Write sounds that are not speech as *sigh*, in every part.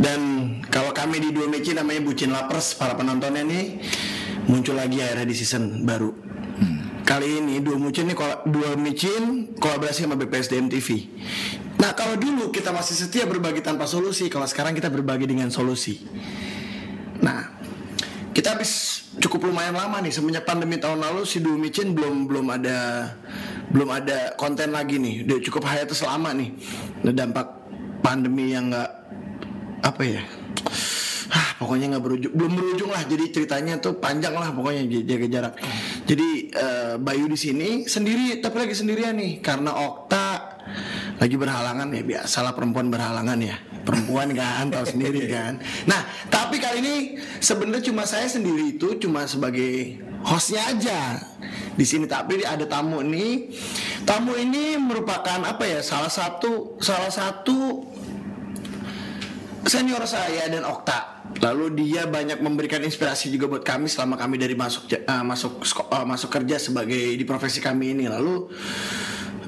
dan kalau kami di dua meci namanya Bucin Lapers para penontonnya nih muncul lagi akhirnya di season baru. Kali ini dua micin nih dua micin kolaborasi sama BPSDM TV. Nah kalau dulu kita masih setia berbagi tanpa solusi, kalau sekarang kita berbagi dengan solusi. Nah kita habis cukup lumayan lama nih semenjak pandemi tahun lalu si dua micin belum belum ada belum ada konten lagi nih. Udah cukup hiatus selama nih. Dampak pandemi yang nggak apa ya? Ah pokoknya nggak berujung. Belum berujung lah jadi ceritanya tuh panjang lah pokoknya jaga jarak. Jadi eh, Bayu di sini sendiri tapi lagi sendirian nih karena Okta lagi berhalangan ya biasalah perempuan berhalangan ya. Perempuan kan tahu sendiri kan. Nah tapi kali ini sebenarnya cuma saya sendiri itu cuma sebagai hostnya aja di sini. Tapi ada tamu nih. Tamu ini merupakan apa ya salah satu salah satu senior saya dan Okta. Lalu dia banyak memberikan inspirasi juga buat kami selama kami dari masuk eh, masuk eh, masuk kerja sebagai di profesi kami ini. Lalu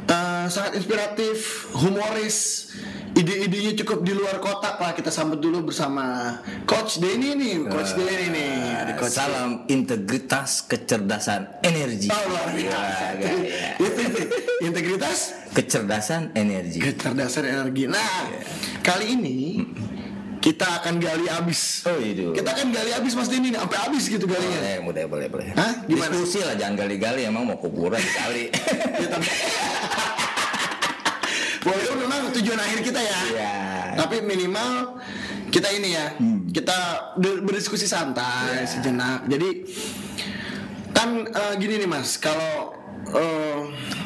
eh, sangat inspiratif, humoris, ide-idenya cukup di luar kotak lah. Kita sambut dulu bersama Coach Denny nih, Coach Denny nih. Ada Coach Salam integritas kecerdasan energi. Oh, luar biasa. Ya, ya. *laughs* Integritas, Kecerdasan energi. kecerdasan energi. Nah, kali ini kita akan gali abis. Oh itu. Kita akan gali abis Mas Denny nih, sampai abis gitu galinya. Boleh, boleh, boleh, boleh. Hah? Gimana? Diskusi lah, jangan gali-gali. Emang mau kuburan kali. *laughs* Ya, tapi- *laughs* memang tujuan akhir kita ya. Iya. Tapi minimal kita ini ya, kita ber- berdiskusi santai sejenak. Jadi kan eh, gini nih Mas, kalau eh,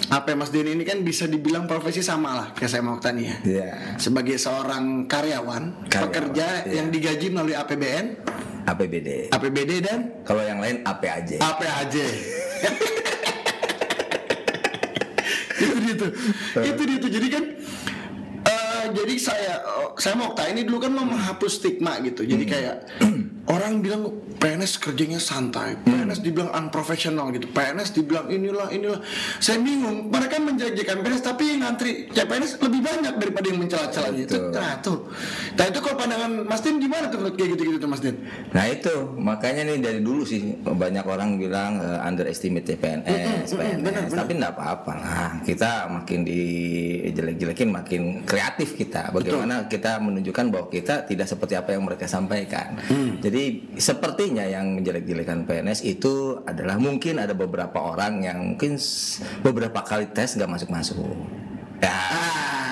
apa ya, Mas Denny ini kan bisa dibilang profesi sama lah kayak saya mau tanya ya. Iya. Sebagai seorang karyawan, Karyawan, pekerja iya. yang digaji melalui APBN, APBD. APBD dan Kalau yang lain AP aja. apa aja *laughs* itu dia tuh itu dia tuh jadi kan jadi saya oh, saya mau Okta ini dulu kan mau menghapus stigma gitu jadi kayak *clears throat* orang bilang PNS kerjanya santai PNS dibilang unprofessional gitu PNS dibilang inilah inilah saya bingung mereka menjelek-jelekan PNS tapi yang ngantri ya PNS lebih banyak daripada yang mencela-cela itu Betul. nah tuh nah itu kalau pandangan Mas Din gimana tuh menurut kayak gitu-gitu tuh Mas Din Nah itu makanya nih dari dulu sih banyak orang bilang eh, underestimate PNS, PNS. benar, benar. Tapi enggak apa-apa lah. Kita makin dijelek-jelekin makin kreatif kita. Bagaimana kita menunjukkan bahwa kita tidak seperti apa yang mereka sampaikan. Mm. Jadi sepertinya yang menjelek-jelekan PNS itu adalah mungkin ada beberapa orang yang mungkin beberapa kali tes nggak masuk-masuk. Ya,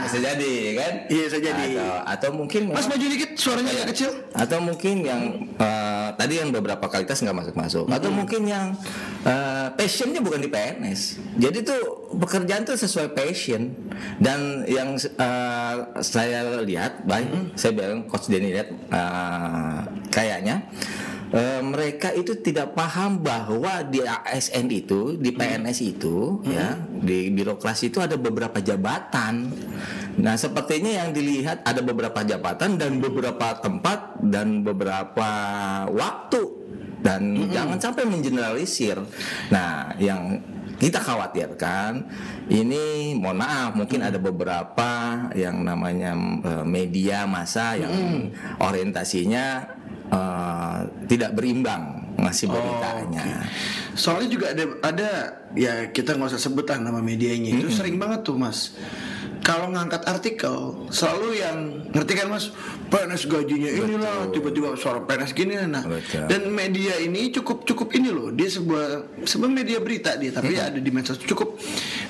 bisa jadi kan? Iya, bisa jadi. Atau, atau mungkin Mas maju dikit suaranya agak kecil. Atau mungkin yang eh, tadi yang beberapa kali tes nggak masuk masuk atau mungkin yang eh, passionnya bukan di PNS jadi tuh pekerjaan tuh sesuai passion. Dan yang eh, saya lihat baik saya bilang coach Denny lihat eh, kayaknya eh, mereka itu tidak paham bahwa di ASN itu di PNS itu ya di birokrasi itu ada beberapa jabatan. Nah sepertinya yang dilihat ada beberapa jabatan dan beberapa tempat dan beberapa waktu. Dan jangan sampai mengeneralisir. Nah yang kita khawatirkan ini mohon maaf mungkin ada beberapa yang namanya eh, media masa yang orientasinya eh, tidak berimbang ngasih beritanya. Soalnya juga ada ada ya kita nggak usah sebut lah nama medianya itu sering banget tuh mas. Kalau ngangkat artikel selalu yang ngerti kan mas? PNS gajinya inilah tiba-tiba suara PNS gini nah. Betul. dan media ini cukup cukup ini loh dia sebuah sebuah media berita dia tapi ada di medsos cukup.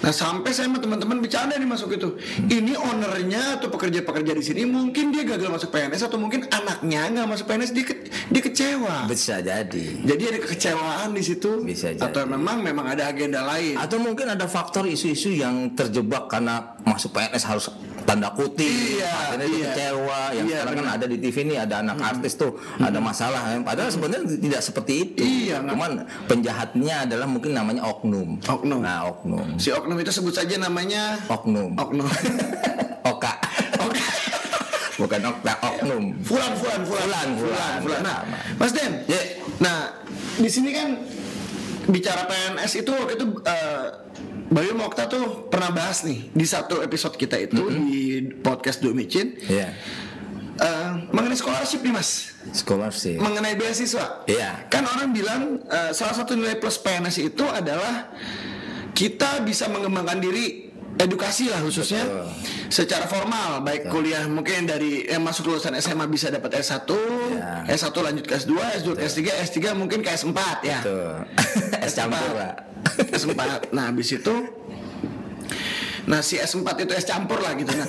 Nah sampai saya sama teman-teman bercanda nih masuk itu. Ini ownernya atau pekerja-pekerja di sini mungkin dia gagal masuk PNS atau mungkin anaknya nggak masuk PNS dia, ke- dia kecewa. Bisa jadi. jadi ada kekecewaan di situ Bisa jadi. atau memang memang ada agenda lain. Atau mungkin ada faktor isu-isu yang terjebak karena masuk PNS harus tanda kutip, Iya, akhirnya iya. kecewa. Yang Iya, sekarang kan benar. ada di TV nih ada anak artis tuh ada masalah. Padahal sebenarnya tidak seperti itu. Iya, Cuman penjahatnya adalah mungkin namanya oknum. Oknum. Nah oknum. Si oknum itu sebut saja namanya Oknum. oknum. *laughs* Oka. *laughs* Bukan okta, oknum. Fulan, fulan, fulan, Fulan, fulan. fulan. Nah. Mas Den. Ya. Nah, di sini kan bicara PNS itu waktu itu eh, Bayu Mokta tuh pernah bahas nih di satu episode kita itu di podcast Dua Micin Iya. eh, mengenai scholarship nih mas, Scholarship. mengenai beasiswa. Iya. Kan orang bilang eh, salah satu nilai plus PNS itu adalah kita bisa mengembangkan diri edukasi lah khususnya Betul. secara formal baik kuliah mungkin dari yang masuk lulusan SMA bisa dapat S1, Ya. S1 lanjut ke S2, S2 ke S3, S3 mungkin ke S4 ya. Tuh. es *laughs* *laughs* campur lah. S4. Nah, habis itu Nah, si S4 itu es campur lah gitu. Nah,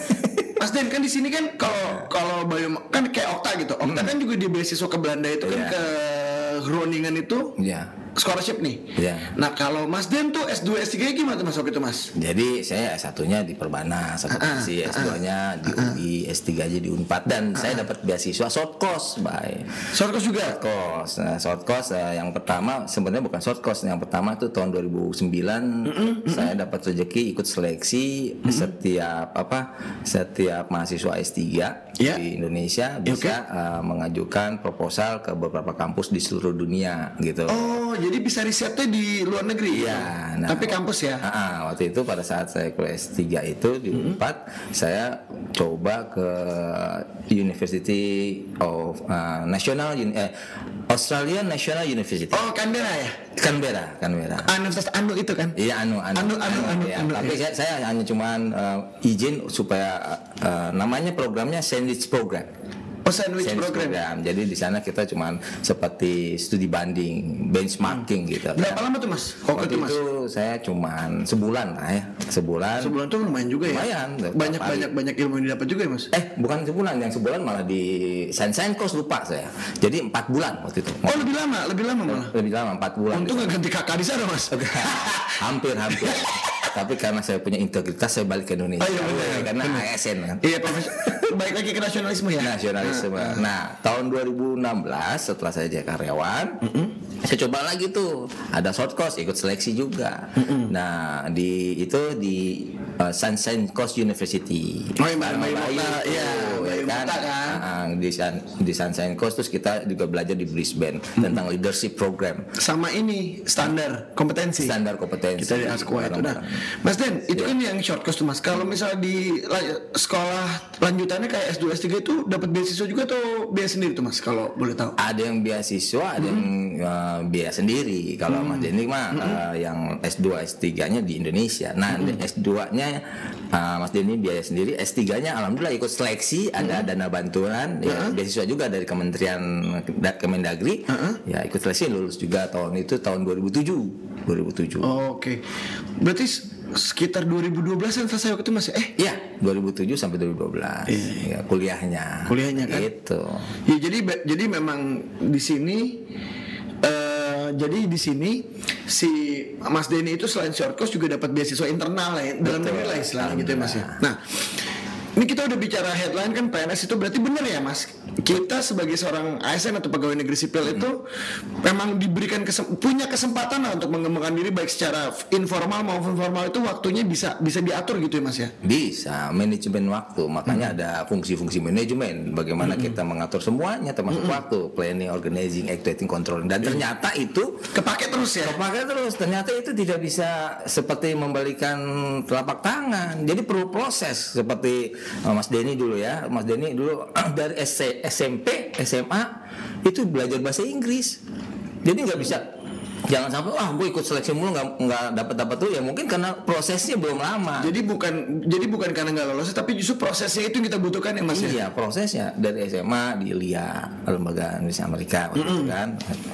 Mas Den kan di sini kan kalau kalau Bayu kan kayak Okta gitu. Okta kan juga di beasiswa ke Belanda itu kan Hmm. Iya. ke Groningen itu Iya. Scholarship nih. Iya. Nah, kalau Mas Den tuh S2 S3 gimana Mas waktu itu Mas? Jadi saya S1-nya di Perbanas, satu Ah, versi S2-nya di UI, S3 aja di Unpad dan saya dapat beasiswa short course, Bay. Short course juga. Short course. Nah, short course eh, yang pertama sebenarnya bukan short course, yang pertama tuh tahun 2009 saya dapat rezeki ikut seleksi setiap apa? Setiap mahasiswa S3 Ya. di Indonesia Ya, bisa eh, mengajukan proposal ke beberapa kampus di seluruh dunia gitu. Oh, jadi bisa risetnya di luar negeri. Iya, nah. Tapi kampus ya. Ah, ah, waktu itu pada saat saya kuliah S3 itu di Unpad saya coba ke University of uh, National Uni- eh, Australia National University. Oh, Canberra ya. Canberra, Canberra. Universitas Anu itu kan. Iya anu anu Anu, anu, anu, ya. anu, Tapi saya, saya hanya cuman uh, izin supaya uh, namanya programnya sandwich program. Oh, sandwich Sandwich program. Jadi di sana kita cuman seperti studi banding, benchmarking gitu. Berapa lama tuh Mas? Waktu Waktu itu Mas? itu saya cuman sebulan lah ya, sebulan. Sebulan tuh lumayan juga ya. Lumayan, Banyak banyak banyak ilmu yang didapat juga ya Mas. Eh bukan sebulan, yang sebulan malah di Saint Coast lupa saya. Jadi empat bulan waktu itu. Oh lebih lama, lebih lama malah. Lebih lama empat bulan. Untung nggak ganti kakak di sana mas. *laughs* hampir hampir. *laughs* Tapi karena saya punya integritas saya balik ke Indonesia. Oh, iya, karena ASN kan. Iya profesor. *laughs* Baik lagi ke nasionalisme ya. nasionalisme. Nah, tahun 2016 setelah saya jadi karyawan, saya coba lagi tuh ada short course ikut seleksi juga. Nah, di itu di uh, Sunshine Coast University. Oh, yang Bayu tuh, iya, Bayu ya kan. Ah, ah, di di Sunshine Coast terus kita juga belajar di Brisbane tentang leadership program. Sama ini standar kompetensi. Standar kompetensi. Kita di Askwa itu. Nah, Mas Den, itu kan yang short course tuh mas. Kalau misalnya di la- sekolah lanjutannya kayak S2 S3 itu dapat beasiswa juga atau biaya sendiri tuh mas? Kalau boleh tahu. ada yang beasiswa, ada yang uh, biaya sendiri. Kalau Mas Denny mah uh, yang S2 S3-nya di Indonesia. Nah, S2-nya uh, Mas Denny biaya sendiri, S3-nya alhamdulillah ikut seleksi, ada dana bantuan, ya, beasiswa juga dari Kementerian Da- Kemendagri. Ya, ikut seleksi lulus juga tahun itu tahun 2007. 2007. Oke. Berarti s- sekitar 2012 yang selesai waktu itu mas? ya? Eh, Iya, 2007 sampai 2012. Ya, kuliahnya. Kuliahnya kan? Gitu. Ya jadi jadi memang di sini eh jadi di sini si Mas Denny itu selain short course juga dapat beasiswa internal lah ya, dalam negeri lah istilahnya gitu ya Mas ya. Nah, ini kita udah bicara headline kan PNS itu berarti benar ya Mas? Kita sebagai seorang ASN atau pegawai negeri sipil itu memang diberikan kesem- punya kesempatan lah untuk mengembangkan diri baik secara informal maupun formal itu waktunya bisa bisa diatur gitu ya Mas ya. Bisa manajemen waktu, makanya ada fungsi-fungsi manajemen. Bagaimana kita mengatur semuanya, termasuk waktu, planning, organizing, activating, controlling. Dan ternyata itu Kepake terus ya. kepake terus. Ternyata itu tidak bisa seperti membalikan telapak tangan. Jadi perlu proses seperti Mas Denny dulu ya. Mas Denny dulu *clears throat* dari SMP, SMA itu belajar bahasa Inggris. Jadi nggak bisa jangan sampai wah gue ikut seleksi mulu nggak nggak dapat dapat tuh ya mungkin karena prosesnya belum lama. Jadi bukan jadi bukan karena nggak lolos tapi justru prosesnya itu yang kita butuhkan ya Mas ya. Iya prosesnya dari SMA di LIA lembaga Indonesia Amerika waktu itu kan.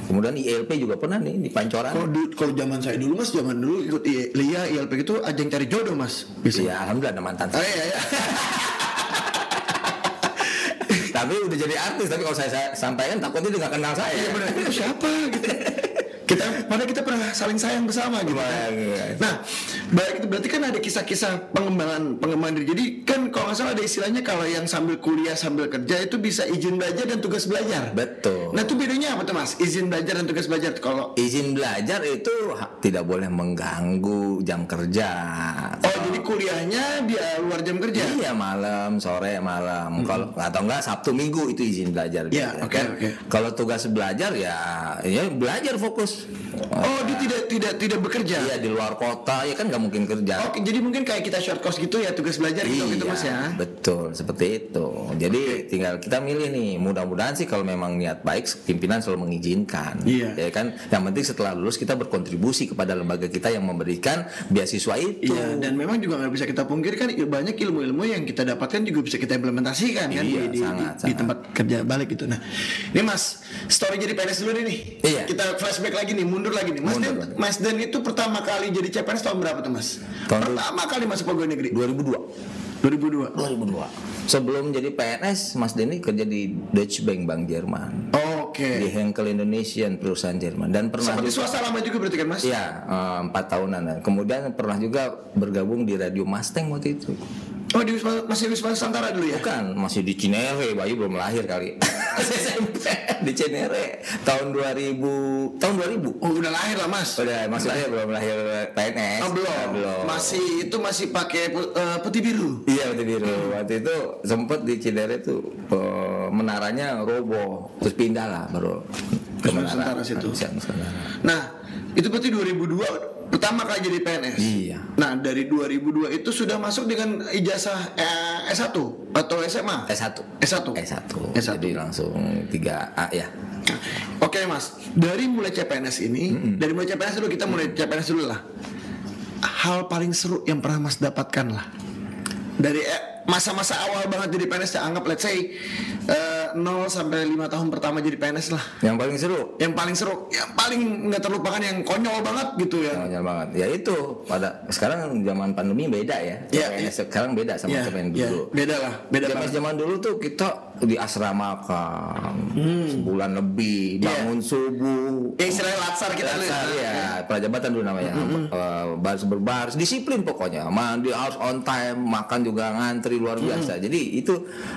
Kemudian ILP juga pernah nih di Pancoran. Kalau kalau zaman saya dulu mas, zaman dulu ikut LIA, ILP itu ajang cari jodoh mas. Bisa. Iya alhamdulillah ada mantan. Oh, iya, iya. *laughs* tapi udah jadi artis tapi kalau saya, saya sampaikan takutnya dia nggak kenal saya. Iya benar. Itu siapa gitu. *laughs* Kita padahal kita pernah saling sayang bersama gitu. kan. Iya. Nah, baik itu berarti kan ada kisah-kisah pengembangan pengembangan diri. Jadi kan kalau nggak salah ada istilahnya kalau yang sambil kuliah sambil kerja itu bisa izin belajar dan tugas belajar. Betul. Nah itu bedanya apa tuh mas? Izin belajar dan tugas belajar. Kalau Izin belajar itu tidak boleh mengganggu jam kerja. oh kuliahnya dia luar jam kerja. Iya malam, sore, malam. Kalau atau enggak Sabtu Minggu itu izin belajar. Iya, oke, kan. oke. Kalau tugas belajar ya, ya belajar fokus. Oh, dia tidak tidak tidak bekerja. Iya di luar kota ya kan nggak mungkin kerja. Oke, jadi mungkin kayak kita short course gitu ya tugas belajar gitu gitu Mas ya. betul seperti itu. Jadi tinggal kita milih nih. Mudah-mudahan sih kalau memang niat baik, pimpinan selalu mengizinkan. Iya. Ya kan. Yang penting setelah lulus kita berkontribusi kepada lembaga kita yang memberikan beasiswa itu. Iya, dan memang juga nggak bisa kita pungkirkan il- banyak ilmu-ilmu yang kita dapatkan juga bisa kita implementasikan kan Iya, di, di, sangat, di- di sangat. tempat kerja balik gitu. Nah, ini Mas, story jadi PNS dulu nih. Iya. Kita flashback lagi nih, mundur lagi nih. Mas Mundur Den. Mas Den itu pertama kali jadi CPNS tahun berapa tuh Mas? Tahun pertama kali masuk pegawai negeri. 2002. 2002. 2002. Sebelum jadi PNS, Mas Denny kerja di Deutsche Bank Bank Jerman. Oke. Di Henkel Indonesian perusahaan Jerman dan pernah Seperti juga swasta lama juga berarti kan Mas? Iya, eh, empat tahunan. Kemudian pernah juga bergabung di Radio Mustang waktu itu. Oh di Wisma, masih Wisma Nusantara dulu ya? Bukan, masih di Cinere, Bayu belum lahir kali. *laughs* SMP di Cinere tahun 2000, tahun 2000. Oh udah lahir lah Mas. Udah, maksudnya belum lahir PNS. Oh belum. Ah, belum. Masih itu masih pakai eh, putih biru. Iya waktu biru. Waktu itu sempet di Cinere tuh eh, menaranya roboh, terus pindah lah baru ke. Nusantara situ. Nusantara. Nah, itu berarti 2002 pertama kali jadi PNS. Iya. Nah, dari 2002 itu sudah masuk dengan ijazah eh, S1 atau SMA? S1. S1. S1. S1. Jadi langsung 3A ya. Oke, Mas. Dari mulai CPNS ini, dari mulai CPNS dulu kita mulai CPNS dulu lah. Hal paling seru yang pernah Mas dapatkan lah. Dari eh, masa-masa awal banget jadi PNS ya anggap let's say eh, 0 sampai 5 tahun pertama jadi PNS lah. Yang paling seru Yang paling seru, yang paling nggak terlupakan yang konyol banget gitu ya. Konyol banget. Ya itu pada sekarang zaman pandemi beda ya. Iya, PNS sekarang beda sama Iya, CPNS iya. dulu. Beda lah, beda Zaman zaman dulu tuh kita di asramakan sebulan lebih Iya. bangun subuh. Ya istilahnya latsar kita dulu Dasar, ya. ya, prajabatan dulu namanya. Eh, baris berbaris, disiplin pokoknya. Mandi harus on time, makan juga ngantri luar biasa. Jadi itu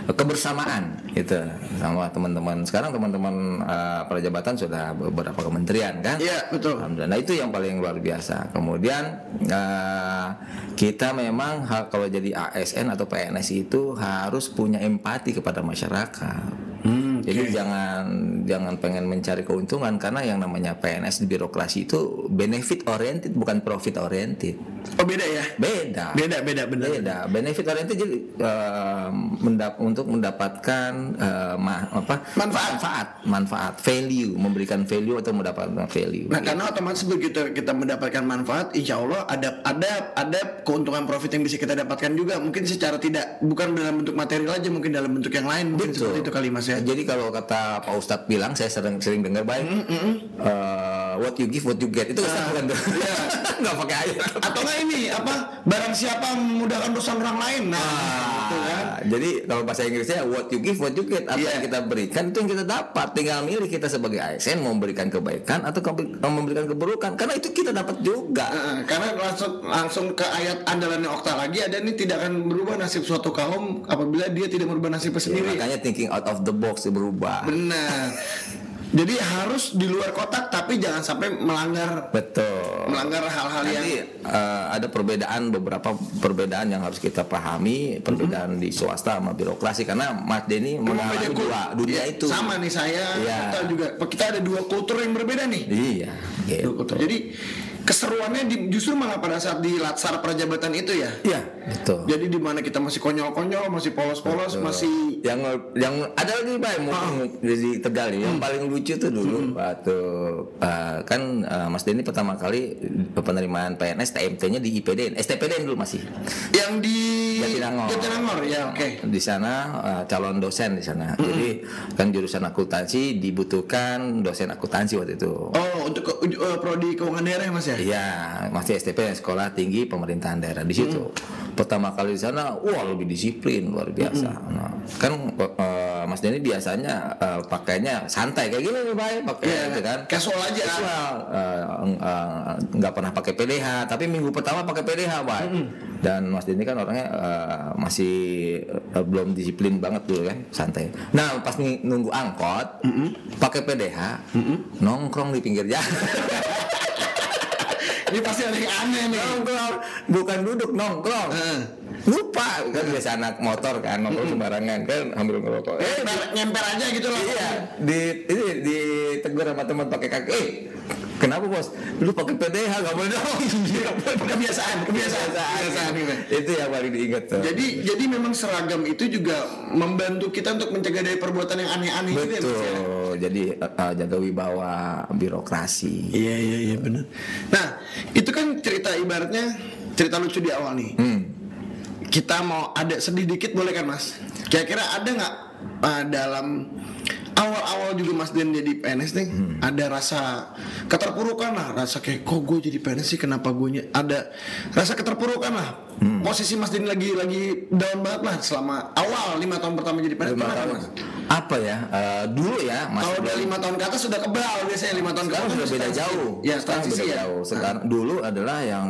kebersamaan gitu sama teman-teman. Sekarang teman-teman eh, prajabatan sudah beberapa kementerian kan? Iya, betul. Alhamdulillah Nah, itu yang paling luar biasa. Kemudian eh, kita memang kalau jadi ASN atau PNS itu harus punya empati kepada masyarakat. Jadi jangan jangan pengen mencari keuntungan karena yang namanya PNS di birokrasi itu benefit oriented bukan profit oriented. Oh beda ya? Beda. Beda, beda, benar. Beda. Benefit oriented jadi eh, mendap- untuk mendapatkan eh, ma- apa? Manfaat. manfaat, manfaat, value, memberikan value atau mendapatkan value. Nah karena otomatis begitu kita mendapatkan manfaat, insya Allah ada ada ada keuntungan profit yang bisa kita dapatkan juga. Mungkin secara tidak bukan dalam bentuk material aja, mungkin dalam bentuk yang lain. Mungkin Betul. seperti itu kali mas ya. Jadi kalau kata Pak Ustadz bilang, saya sering sering dengar baik, eh, what you give, what you get itu Ustadz bukan tuh. *laughs* nggak pakai ayat. Atau nggak ini apa? Barang siapa memudahkan urusan orang lain. Nah, gitu kan. Jadi kalau bahasa Inggrisnya what you give, what you get. Apa Iya. yang kita berikan itu yang kita dapat. Tinggal milih kita sebagai ASN mau memberikan kebaikan atau memberikan keburukan. Karena itu kita dapat juga. Nah, karena langsung langsung ke ayat andalannya Okta lagi ada ini tidak akan berubah nasib suatu kaum apabila dia tidak merubah nasibnya Ya, sendiri. makanya thinking out of the box berubah. Benar. Jadi harus di luar kotak tapi jangan sampai melanggar Betul. melanggar hal-hal yang eh, ada perbedaan beberapa perbedaan yang harus kita pahami perbedaan di swasta sama birokrasi karena Mas Denny Memang mengalami dua dunia Iya, itu. Sama nih saya, Iya. kita juga kita ada dua kultur yang berbeda nih. Iya. Dua Gitu. kultur. Jadi keseruannya di- justru malah pada saat di latsar prajabatan itu ya. Iya. Betul. Jadi di mana kita masih konyol-konyol, masih polos-polos, masih yang yang ada lagi pak mungkin jadi tegal nih. yang paling lucu tuh dulu waktu eh, kan eh, Mas Denny pertama kali penerimaan PNS TMT-nya di IPDN STPDN dulu masih yang di Jatinangor. Jatinangor, ya oke. di sana eh, calon dosen di sana jadi kan jurusan akuntansi dibutuhkan dosen akuntansi waktu itu Oh, untuk eh, prodi keuangan daerah ya Mas ya? Iya, masih STP Sekolah Tinggi Pemerintahan Daerah di situ. Pertama kali di sana, wah lebih disiplin luar biasa. Nah, kan eh, Mas Denny biasanya eh, pakainya santai kayak gini nih, baik pakai Iya, gitu kan. casual aja. Casual, eh, nggak pernah pakai PDH, tapi minggu pertama pakai PDH, baik. Dan Mas Denny kan orangnya eh, masih eh, belum disiplin banget dulu kan, santai. Nah, pas nunggu angkot, pakai PDH, nongkrong di pinggir jalan. *laughs* Ini pasti ada yang aneh nih. nongkrong. Bukan duduk nongkrong. Heeh. lupa. Kan biasa anak motor kan nongkrong sembarangan kan ambil ngerokok. Eh Nyemper, nyemper aja gitu loh. iya. Di ini ditegur sama teman pakai kaki. Eh kenapa bos lu pakai PDH gak boleh dong *laughs* Iya, Kebiasaan, kebiasaan, kebiasaan gitu. itu yang paling diingat tuh Jadi jadi memang seragam itu juga membantu kita untuk mencegah dari perbuatan yang aneh-aneh gitu ya, Mas, ya? betul jadi uh, jaga wibawa birokrasi Iya iya iya benar. Nah itu kan cerita ibaratnya cerita lucu di awal nih. hmm. Kita mau ada sedih dikit boleh kan mas? Kira-kira ada nggak uh, dalam awal-awal juga Mas Den jadi PNS nih ada rasa keterpurukan lah rasa kayak kok gue jadi PNS sih? Kenapa gue ny-" ada rasa keterpurukan lah posisi Mas Den lagi lagi down banget lah selama awal lima tahun pertama jadi kan, tahun. Mas? apa ya eh, dulu ya mas Kalau udah lima tahun ke atas sudah kebal biasanya lima tahun ke sekarang atas sudah beda jauh. Ya sekarang beda ya. jauh. Sekarang dulu adalah yang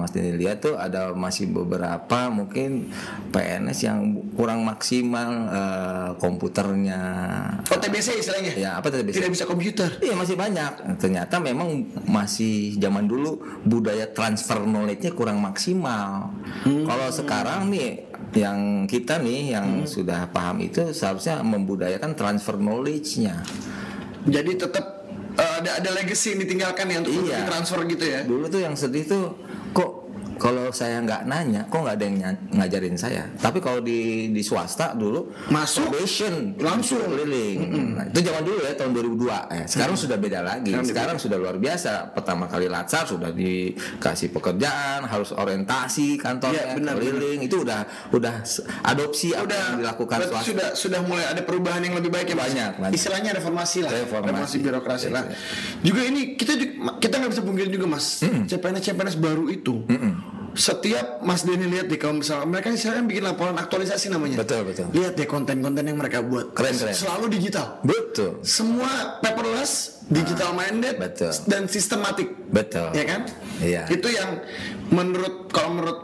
Mas Dini lihat tuh ada masih beberapa mungkin PNS yang kurang maksimal eh, komputernya. Oh TBC istilahnya. Ya apa tadi? Tidak bisa komputer. Iya masih banyak. Ternyata memang masih zaman dulu budaya transfer knowledge-nya kurang maksimal. Hmm. Kalau sekarang nih yang kita nih yang sudah paham itu seharusnya membudayakan transfer knowledge-nya. Jadi tetap uh, ada ada legacy yang ditinggalkan ya untuk Iya. transfer gitu ya. Dulu tuh yang sedih tuh kok kalau saya nggak nanya, kok nggak ada yang ngajarin saya. Tapi kalau di di swasta dulu Masuk, probation langsung. keliling. Nah, itu zaman dulu ya tahun 2002. Eh, sekarang sudah beda lagi. Sekarang sudah luar biasa. Pertama kali latsar sudah dikasih pekerjaan, harus orientasi kantornya Iya, benar, keliling. Itu udah udah adopsi apa Udah yang dilakukan swasta. sudah sudah mulai ada perubahan yang lebih baik ya? Banyak, banyak. Istilahnya reformasi lah. Reformasi. birokrasi Iya, lah. iya. Juga ini kita juga, kita nggak bisa pungkiri juga Mas. CPNS CPNS baru itu. Setiap Mas Denny lihat deh kalau misalnya mereka istilahnya bikin laporan aktualisasi namanya. Betul, betul. Lihat deh konten-konten yang mereka buat. Keren, keren. Selalu digital. Betul. Semua paperless, digital minded, betul. dan sistematik. Betul. Ya kan? Iya. Itu yang menurut kalau menurut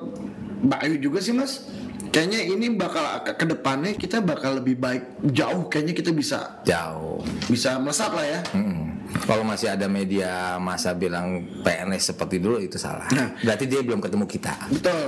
Mbak Ayu juga sih Mas, kayaknya ini bakal ke depannya kita bakal lebih baik jauh kayaknya kita bisa Jauh. bisa melesat lah ya. Mm-mm. Kalau masih ada media masa bilang PNS seperti dulu itu salah. Nah. Berarti dia belum ketemu kita. Betul.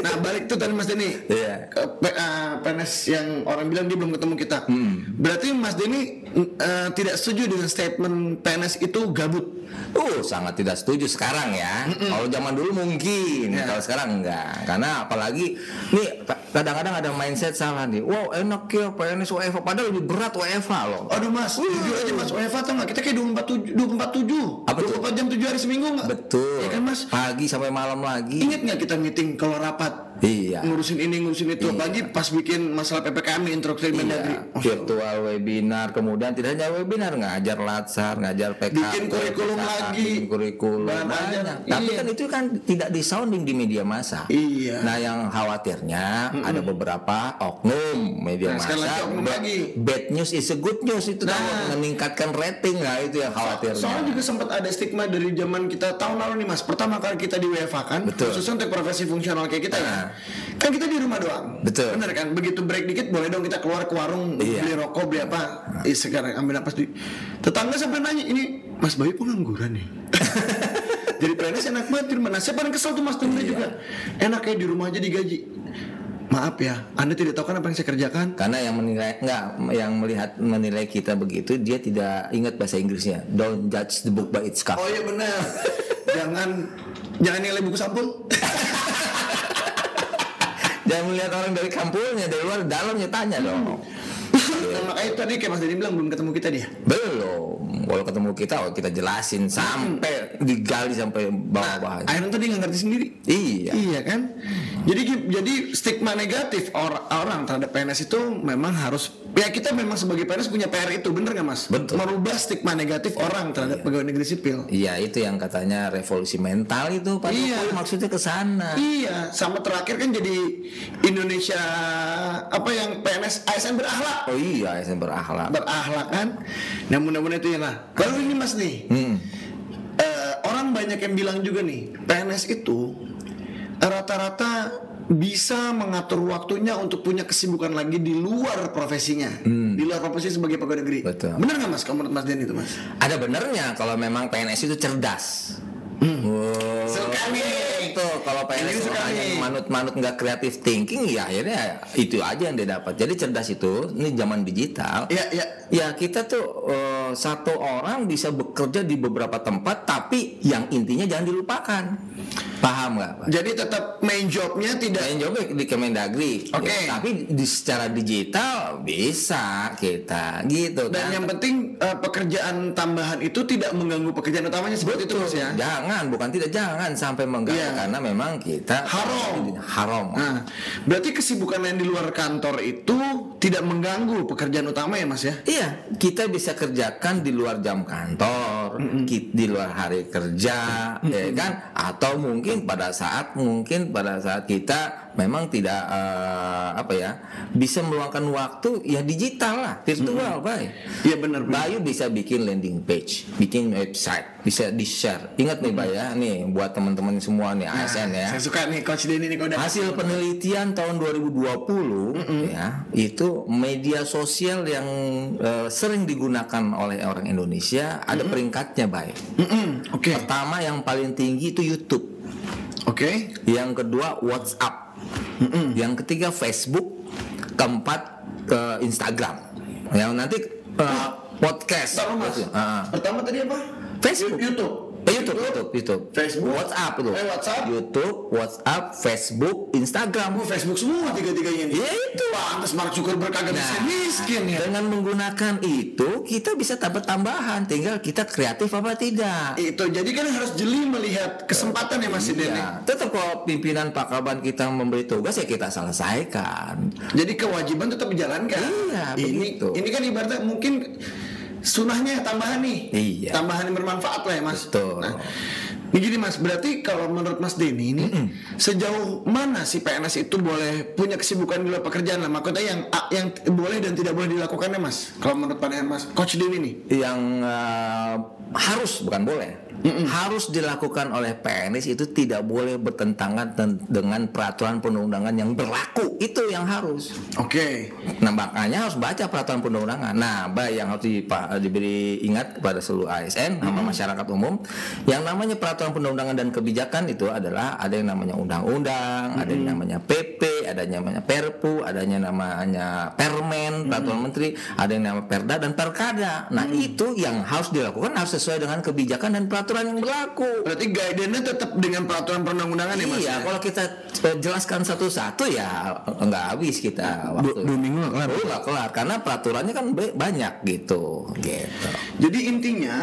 Nah balik tuh tadi Mas Denny. Iya. Ke P- eh, PNS yang orang bilang dia belum ketemu kita. Hmm. Berarti Mas Denny eh, tidak setuju dengan statement PNS itu gabut. Uh, sangat tidak setuju sekarang ya. Kalau zaman dulu mungkin, Ya. kalau sekarang enggak. Karena apalagi nih ka- kadang-kadang ada mindset salah nih. Wow, enak ya PNS WFH padahal lebih berat WFH loh. Aduh Mas, jujur aja Mas WFH tau nggak? Kita kayak 24 24 Apa tuh? 24 jam 7 hari seminggu nggak? Betul. Ya kan Mas? Pagi sampai malam lagi. Ingat nggak kita meeting kalau rapat? Iya. Ngurusin ini, ngurusin itu. Apalagi pas bikin masalah PPKM nih, instruksi Mendagri. Iya, virtual webinar, kemudian tidak hanya webinar, ngajar latsar, ngajar PK, Bikin kurikulum lagi. bikin kurikulum Bahan banyak. Tapi Iya. kan itu kan tidak disounding di media massa. Iya. Nah, yang khawatirnya ada beberapa oknum media Nah, massa. oknum ba- lagi. Bad news is a good news itu Nah. kan meningkatkan rating lah itu yang khawatirnya. Soalnya juga sempat ada stigma dari zaman kita tahun lalu nih mas. Pertama kali kita di WFH kan, Betul. khususnya untuk profesi fungsional kayak kita ya. Kan kita di rumah doang. Betul. Bener kan? Begitu break dikit boleh dong kita keluar ke warung Iya. beli rokok beli apa? Ih, sekarang ambil napas di. Tetangga sampai nanya ini Mas Bayu pengangguran nih. *laughs* Jadi PNS enak banget di rumah. Nah, saya paling kesel tuh Mas Tunda Iya. juga. Enak kayak di rumah aja digaji. Maaf ya, Anda tidak tahu kan apa yang saya kerjakan? Karena yang menilai enggak yang melihat menilai kita begitu dia tidak ingat bahasa Inggrisnya. Don't judge the book by its cover. Oh iya benar. jangan jangan nilai buku sampul. *laughs* Jangan melihat orang dari kampungnya, dari luar, dalamnya tanya dong. nah, makanya tadi kayak Mas Denny bilang belum ketemu kita dia. Belum. Kalau ketemu kita, oh, kita jelasin sampai digali sampai bawah-bawah. Akhirnya tadi nggak ngerti sendiri. Iya. Iya kan? Jadi jadi stigma negatif or- orang terhadap PNS itu memang harus ya kita memang sebagai PNS punya PR itu bener nggak mas? Betul. Merubah stigma negatif orang terhadap pegawai negeri sipil. Iya, itu yang katanya revolusi mental itu Pak Iya. Jokowi maksudnya ke sana. Iya, sama terakhir kan jadi Indonesia apa yang PNS ASN berakhlak, Oh iya, saya berakhlak. berakhlak kan? Nah mudah-mudahan itu ya lah. Lalu ini mas nih, Hmm. eh, orang banyak yang bilang juga nih PNS itu rata-rata bisa mengatur waktunya untuk punya kesibukan lagi di luar profesinya, di luar profesi sebagai pegawai negeri. Betul. Benar nggak mas? Kamu menurut Mas Den itu mas? Ada benernya kalau memang PNS itu cerdas. Oh, Suka nih. Tuh kalau PNS hanya manut-manut nggak kreatif thinking ya akhirnya itu aja yang dia dapat. Jadi cerdas itu ini zaman digital. Iya, iya. Ya kita tuh eh, satu orang bisa bekerja di beberapa tempat tapi yang intinya jangan dilupakan. Paham nggak? Jadi tetap main jobnya tidak Yang jawabnya di Kemendagri. Oke. Ya, tapi di secara digital bisa kita gitu dan kan. yang penting eh, pekerjaan tambahan itu tidak mengganggu pekerjaan utamanya seperti itu ya. Jangan, bukan tidak jangan sampai mengganggu Iya. Karena memang kita Haram. Haram. Nah, berarti kesibukan yang di luar kantor itu tidak mengganggu pekerjaan utama ya Mas ya? Iya, kita bisa kerjakan di luar jam kantor, ki- di luar hari kerja, ya kan? Atau mungkin pada saat mungkin pada saat kita memang tidak eh, apa ya bisa meluangkan waktu ya digital lah, virtual, baik. Iya benar. Bayu bisa bikin landing page, bikin website, bisa di share. Ingat nih, Pak ya, nih buat teman-teman semua nih ASN ya. Saya suka nih Coach Denny nih kalau udah Hasil penelitian tahun 2020 ya, itu media sosial yang eh, sering digunakan oleh orang Indonesia ada peringkatnya, baik. Mm-mm, Oke. Pertama yang paling tinggi itu YouTube. Oke. Yang kedua WhatsApp. Yang ketiga Facebook. Keempat eh, Instagram. Yang nanti eh, podcast. Taruh Mas. Ah. Pertama tadi apa? Facebook. YouTube. YouTube, YouTube, YouTube, Facebook. WhatsApp itu. Eh, WhatsApp. YouTube, WhatsApp, Facebook, Instagram. Oh, Facebook semua tiga-tiganya. Ya itu. Pantes Mark Zuckerberg kagak Nah, miskin ya. Dengan menggunakan itu kita bisa dapat tambahan, tinggal kita kreatif apa tidak. Itu jadi kan harus jeli melihat kesempatan ya Mas Denny. Ya, tetap kalau pimpinan Pak Kaban kita memberi tugas ya kita selesaikan. Jadi kewajiban tetap dijalankan. Iya, ini begitu. ini kan ibaratnya mungkin sunahnya tambahan nih. Iya. Tambahan yang bermanfaat lah ya Mas. Betul. Nah, ini gini Mas, berarti kalau menurut Mas Denny ini sejauh mana sih PNS itu boleh punya kesibukan di luar pekerjaan lah? Maksudnya yang yang boleh dan tidak boleh dilakukannya Mas? Kalau menurut pandangan Mas, Coach Denny nih. Yang eh, harus bukan boleh. Harus dilakukan oleh PNS itu tidak boleh bertentangan ten- dengan peraturan perundang-undangan yang berlaku. Itu yang harus. Oke. Nah makanya harus baca peraturan perundang-undangan. Nah, baik yang harus dipa- diberi ingat kepada seluruh ASN sama masyarakat umum, yang namanya peraturan perundang-undangan dan kebijakan itu adalah ada yang namanya undang-undang, ada yang namanya PP, ada yang namanya Perpu, ada yang namanya Permen, peraturan menteri, ada yang namanya Perda dan Perkada. Nah itu yang harus dilakukan harus sesuai dengan kebijakan dan peraturan yang berlaku. Berarti guidance-nya tetap dengan peraturan perundang-undangan ya Mas? Iya, ya? kalau kita jelaskan satu-satu ya nggak habis kita waktu. dua minggu nggak kelar. Oh, nggak kelar karena peraturannya kan ba- banyak gitu, gitu. Jadi intinya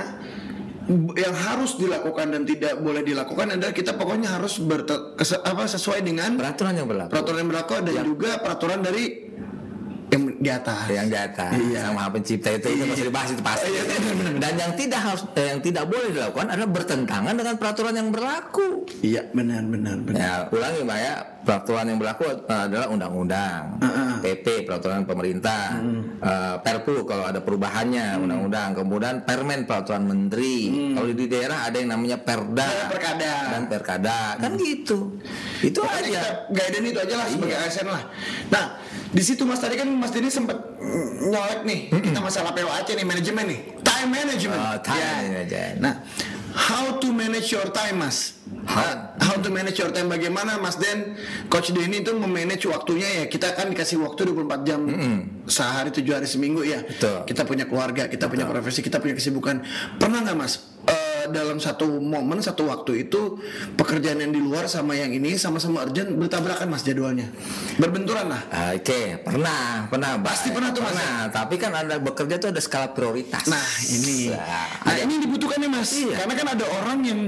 yang harus dilakukan dan tidak boleh dilakukan adalah kita pokoknya harus berte- apa sesuai dengan Peraturan yang berlaku. peraturan yang berlaku dan juga peraturan dari yang di atas. yang di atas Iya. sama pencipta itu itu masih dibahas itu pasti. Iya, benar. Dan yang tidak harus eh, yang tidak boleh dilakukan adalah bertentangan dengan peraturan yang berlaku. Iya benar benar benar. Ya, ulangi Mbak ya, peraturan yang berlaku adalah undang-undang, PP peraturan pemerintah, eh, Perpu kalau ada perubahannya, undang-undang, kemudian Permen peraturan menteri. Kalau di daerah ada yang namanya Perda Ada perkada. dan Perkada, kan gitu. Itu Pokoknya aja. guidance itu aja lah sebagai ASN lah. Nah, di situ Mas tadi kan Mas Dini sempat mm, nyolek nih kita masalah POAC nih manajemen nih. Time management. Oh, time Ya. management. Nah, how to manage your time, Mas? How? Nah, how to manage your time bagaimana Mas Den Coach Denny itu memanage waktunya ya kita kan dikasih waktu 24 jam sehari tujuh hari seminggu ya Betul. kita punya keluarga kita punya profesi kita punya kesibukan pernah nggak Mas dalam satu momen satu waktu itu pekerjaan yang di luar sama yang ini sama-sama urgent bertabrakan Mas jadwalnya berbenturan lah Ah, Oke, pernah, pernah. Mbak. Pasti pernah tuh, Mas. Pernah, tapi kan ada bekerja tuh ada skala prioritas. Nah ini, Nah, nah ini dibutuhkan nih mas, Iya. karena kan ada orang yang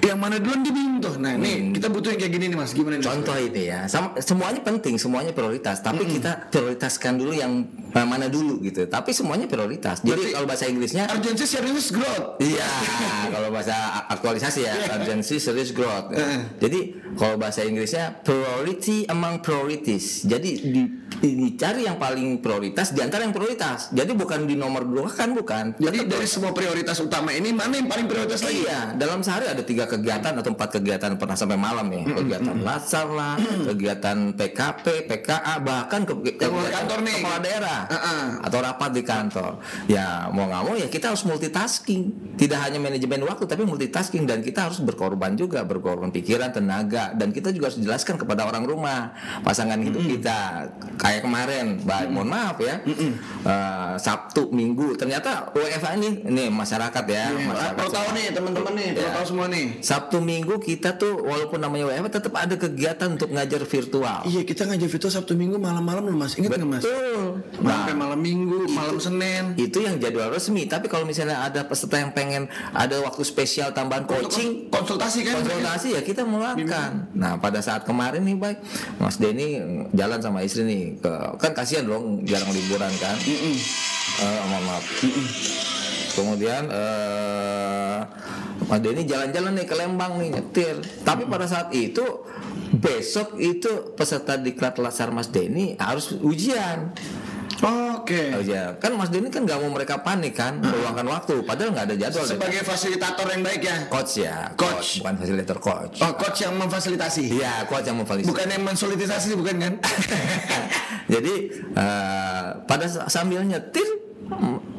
yang mana duluan tuh. Nah ini kita butuh yang kayak gini nih mas, gimana nih? Mas? Contoh ini ya, sama, semuanya penting, semuanya prioritas. Tapi kita prioritaskan dulu yang eh, mana dulu gitu. Tapi semuanya prioritas. Jadi Berarti- kalau bahasa Inggrisnya, Urgency serious growth. iya, kalau bahasa aktualisasi ya, *laughs* urgency serious growth. Jadi kalau bahasa Inggrisnya priority among priorities. Jadi di, dicari yang paling prioritas di antara yang prioritas. Jadi bukan di nomor dua kan bukan. Jadi dari semua prioritas utama ini mana yang paling prioritas lagi? Iya, dalam sehari ada tiga kegiatan atau empat kegiatan pernah sampai malam nih. Kegiatan latsar lah, kegiatan PKP, PKA, bahkan ke, luar kantor nih. kepala daerah. lah Uh-uh. atau rapat di kantor. Ya mau nggak mau ya kita harus multitasking. Tidak hanya manajemen waktu tapi multitasking dan kita harus berkorban juga, berkorban pikiran, tenaga dan kita juga harus jelaskan kepada orang rumah pasangan hidup kita. Kayak kemarin, baik mohon maaf ya, eh, Sabtu, Minggu ternyata WFH ini, ini masyarakat ya, Ah, masyarakat tahu nih teman-teman nih, perlu Ya. tahu semua nih. Sabtu Minggu kita tuh walaupun namanya WFH tetap ada kegiatan untuk ngajar virtual. Iya kita ngajar virtual Sabtu Minggu malam-malam loh mas, ingat nggak mas? Betul. Sampai Nah, malam Minggu, malam Senin. itu yang jadwal resmi. Tapi kalau misalnya ada peserta yang pengen ada waktu spesial tambahan coaching, konsultasi kan? konsultasi ya kita melakukan. Nah pada saat kemarin nih baik, Mas Denny jalan sama istri nih ke kan kasihan dong jarang liburan kan. Eh, mohon maaf. Kemudian eh Mas Denny jalan-jalan nih ke Lembang nih nyetir. Tapi pada saat itu besok itu peserta di Lasar Mas Denny harus ujian. Oke. Ujian. Kan Mas Denny kan nggak mau mereka panik kan, meluangkan waktu. Padahal nggak ada jadwal. deh. Sebagai fasilitator yang baik ya. coach ya, Coach. bukan fasilitator coach. Oh coach yang memfasilitasi. Iya, coach yang memfasilitasi. Bukan yang mensolidisasi bukan kan? *laughs* Jadi eh, pada sa- sambil nyetir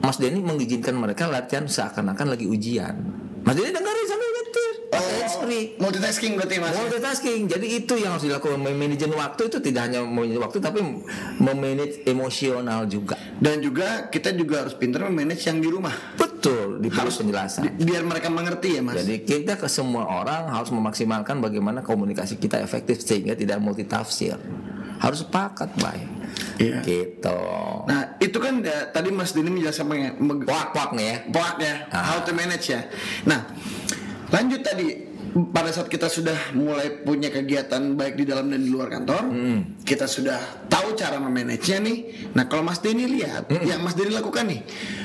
Mas Denny mengizinkan mereka latihan seakan-akan lagi ujian. Mas Denny dengerin sambil nyetir. Pakai handsfree. multitasking berarti mas. Multitasking. Jadi itu yang harus dilakukan manajemen waktu itu tidak hanya memanage waktu tapi memanage emosional juga. Dan juga kita juga harus pintar memanage yang di rumah. Betul, diberi penjelasan. Di- biar mereka mengerti ya mas. Jadi kita ke semua orang harus memaksimalkan bagaimana komunikasi kita efektif sehingga tidak multitafsir. Harus sepakat, baik. Iya. Gitu. Nah itu kan ya, tadi Mas Dini menjelaskan meg- Wak-wak nih ya. Poak ya, Ah. how to manage ya. Nah, lanjut tadi pada saat kita sudah mulai punya kegiatan baik di dalam dan di luar kantor, kita sudah tahu cara memanage nya nih. Nah, kalau Mas Denny lihat yang Mas Denny lakukan nih,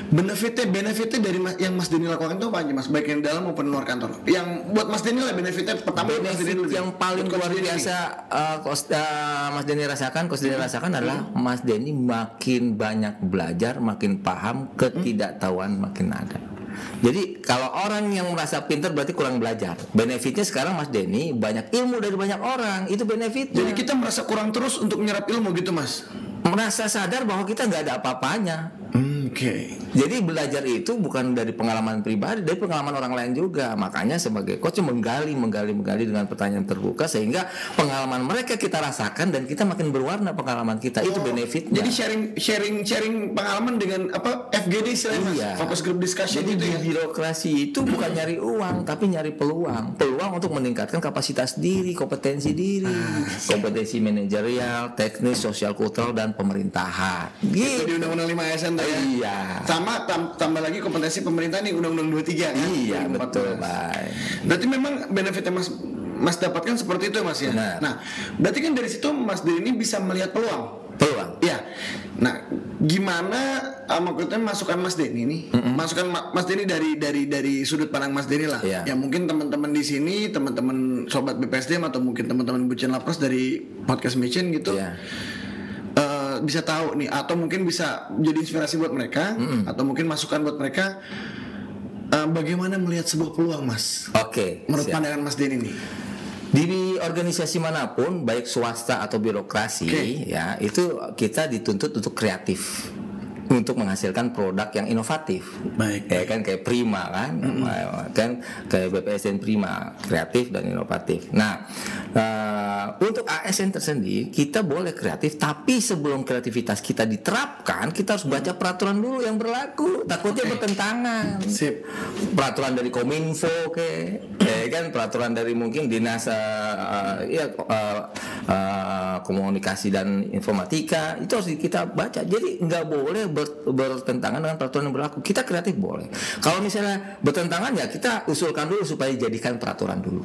benefitnya benefitnya dari mas- yang Mas Denny lakukan itu apa aja Mas? Baik yang di dalam maupun luar kantor. Yang buat Mas Denny lah benefitnya pertama buat Mas Benefit Denny dulu yang paling luar biasa uh, Kos- uh, Mas Denny rasakan, Kos Denny rasakan adalah Hmm. Mas Denny makin banyak belajar, makin paham, ketidaktahuan makin ada. Jadi kalau orang yang merasa pintar berarti kurang belajar. Benefitnya sekarang Mas Denny banyak ilmu dari banyak orang, itu benefitnya. Jadi kita merasa kurang terus untuk menyerap ilmu gitu Mas. merasa sadar bahwa kita nggak ada apa-apanya. Hmm, Oke. Jadi belajar itu bukan dari pengalaman pribadi, dari pengalaman orang lain juga. Makanya sebagai coach menggali, menggali, menggali dengan pertanyaan terbuka sehingga pengalaman mereka kita rasakan dan kita makin berwarna pengalaman kita itu benefitnya. Jadi sharing sharing sharing pengalaman dengan apa FGD istilahnya Mas? Iya. Focus group discussion Jadi gitu di ya. birokrasi itu bukan nyari uang, tapi nyari peluang. Peluang untuk meningkatkan kapasitas diri, kompetensi diri, Ah, kompetensi manajerial, teknis, sosial kultural dan pemerintahan. Itu Gitu. di Undang-Undang 5 ASN ya. Iya. Sama tam- tambah lagi kompetensi pemerintah nih Undang-Undang 23 kan. Iya 2014. betul, baik. Berarti memang benefitnya Mas Mas dapatkan seperti itu ya Mas ya. Benar. Nah, berarti kan dari situ Mas Diri ini bisa melihat peluang. Iya. Nah, gimana uh, maksudnya masukan Mas Denny nih? Masukan Ma- Mas Denny dari dari dari sudut pandang Mas Denny lah. Iya. Ya mungkin teman-teman di sini, teman-teman sobat BPSDM atau mungkin teman-teman Bucin Lapras dari podcast Mission gitu. Iya. eh, bisa tahu nih atau mungkin bisa jadi inspirasi buat mereka atau mungkin masukan buat mereka eh, bagaimana melihat sebuah peluang Mas? Oke. Menurut siap. pandangan Mas Denny nih. Di organisasi mana pun, baik swasta atau birokrasi, Oke. ya itu kita dituntut untuk kreatif, untuk menghasilkan produk yang inovatif. Baik. Ya kan kayak Prima kan, kan kayak BPSN Prima, kreatif dan inovatif. Nah, eh, untuk ASN tersendiri kita boleh kreatif, tapi sebelum kreativitas kita diterapkan, kita harus baca peraturan dulu yang berlaku. Takutnya Oke. bertentangan Sip. peraturan dari kominfo ke ya kan peraturan dari mungkin dinas uh, ya uh, uh, komunikasi dan informatika itu harus kita baca jadi nggak boleh ber- bertentangan dengan peraturan yang berlaku kita kreatif boleh kalau misalnya bertentangan ya kita usulkan dulu supaya dijadikan peraturan dulu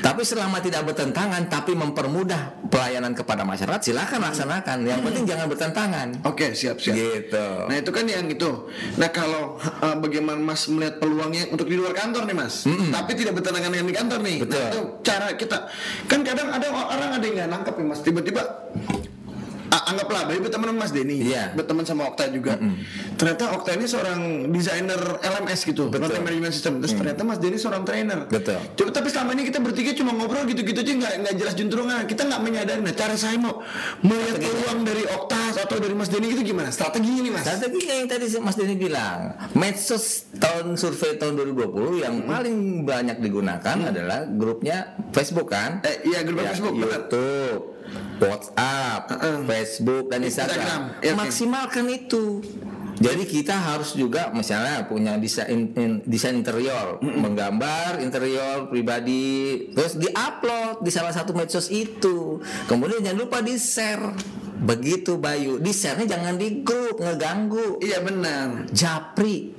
tapi selama tidak bertentangan tapi mempermudah pelayanan kepada masyarakat silakan laksanakan yang penting jangan bertentangan Oke, siap siap. gitu Nah itu kan yang itu. Nah kalau eh, bagaimana Mas melihat peluangnya untuk di luar kantor nih Mas, tapi tidak bertentangan dengan di kantor nih. Nah Betul. itu cara kita. Kan kadang ada orang ada yang nggak nangkep nih Mas. Tiba-tiba anggaplah Bayu berteman sama Mas Denny, Iya. berteman sama Okta juga. Ternyata Okta ini seorang desainer LMS gitu, Betul. management system. Terus ternyata Mas Denny seorang trainer. Betul. Coba tapi selama ini kita bertiga cuma ngobrol gitu-gitu aja nggak nggak jelas juntrungan. Kita nggak menyadari. Nah, cara saya mau melihat peluang dari Okta atau dari Mas Denny itu gimana? Strateginya nih Mas. Strateginya yang tadi Mas Denny bilang, medsos tahun survei tahun 2020 yang paling banyak digunakan adalah grupnya Facebook kan? Eh, iya, grup Ya, Facebook, benar. WhatsApp, Uh-uh. Facebook dan Instagram. Instagram, iya, oke. Maksimalkan itu. Jadi kita harus juga misalnya punya desain in- desain interior, menggambar interior pribadi, terus diupload di salah satu medsos itu. Kemudian jangan lupa di share. Begitu Bayu, di share-nya jangan di grup ngeganggu. Iya benar, Japri.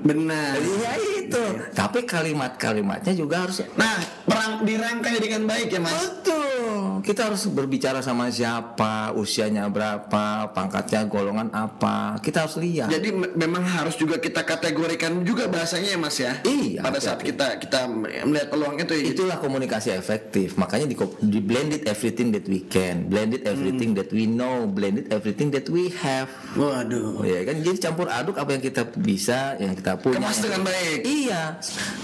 benar. Iya itu. Tapi kalimat-kalimatnya juga harus Nah, perang dirangkai dengan baik ya Mas. Betul. Kita harus berbicara sama siapa, usianya berapa, pangkatnya golongan apa. Kita harus lihat. Jadi me- memang harus juga kita kategorikan juga bahasanya ya Mas ya. Iya, Pada saat kita kita melihat peluang itu ya. Itulah komunikasi efektif. Makanya di, di blended everything that we can, blended everything that we know, blended everything that we have. Waduh. Oh ya kan jadi campur aduk apa yang kita bisa, yang kita punya. Kemas dengan baik. Iya.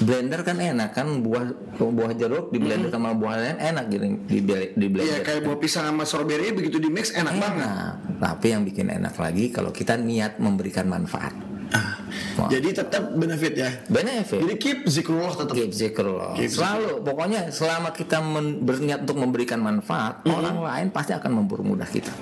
Blender kan enak kan buah buah jeruk di blender sama buah lain enak gitu di di blender. Iya kayak buah pisang sama strawberry begitu di mix enak banget. Enak. Tapi yang bikin enak lagi kalau kita niat memberikan manfaat. Ah, Wah. Jadi tetap benefit ya. Benefit. Jadi keep zikrullah tetap. Keep zikrullah. Keep Selalu pokoknya selama kita men- berniat untuk memberikan manfaat, Mm-hmm. orang lain pasti akan mempermudah kita.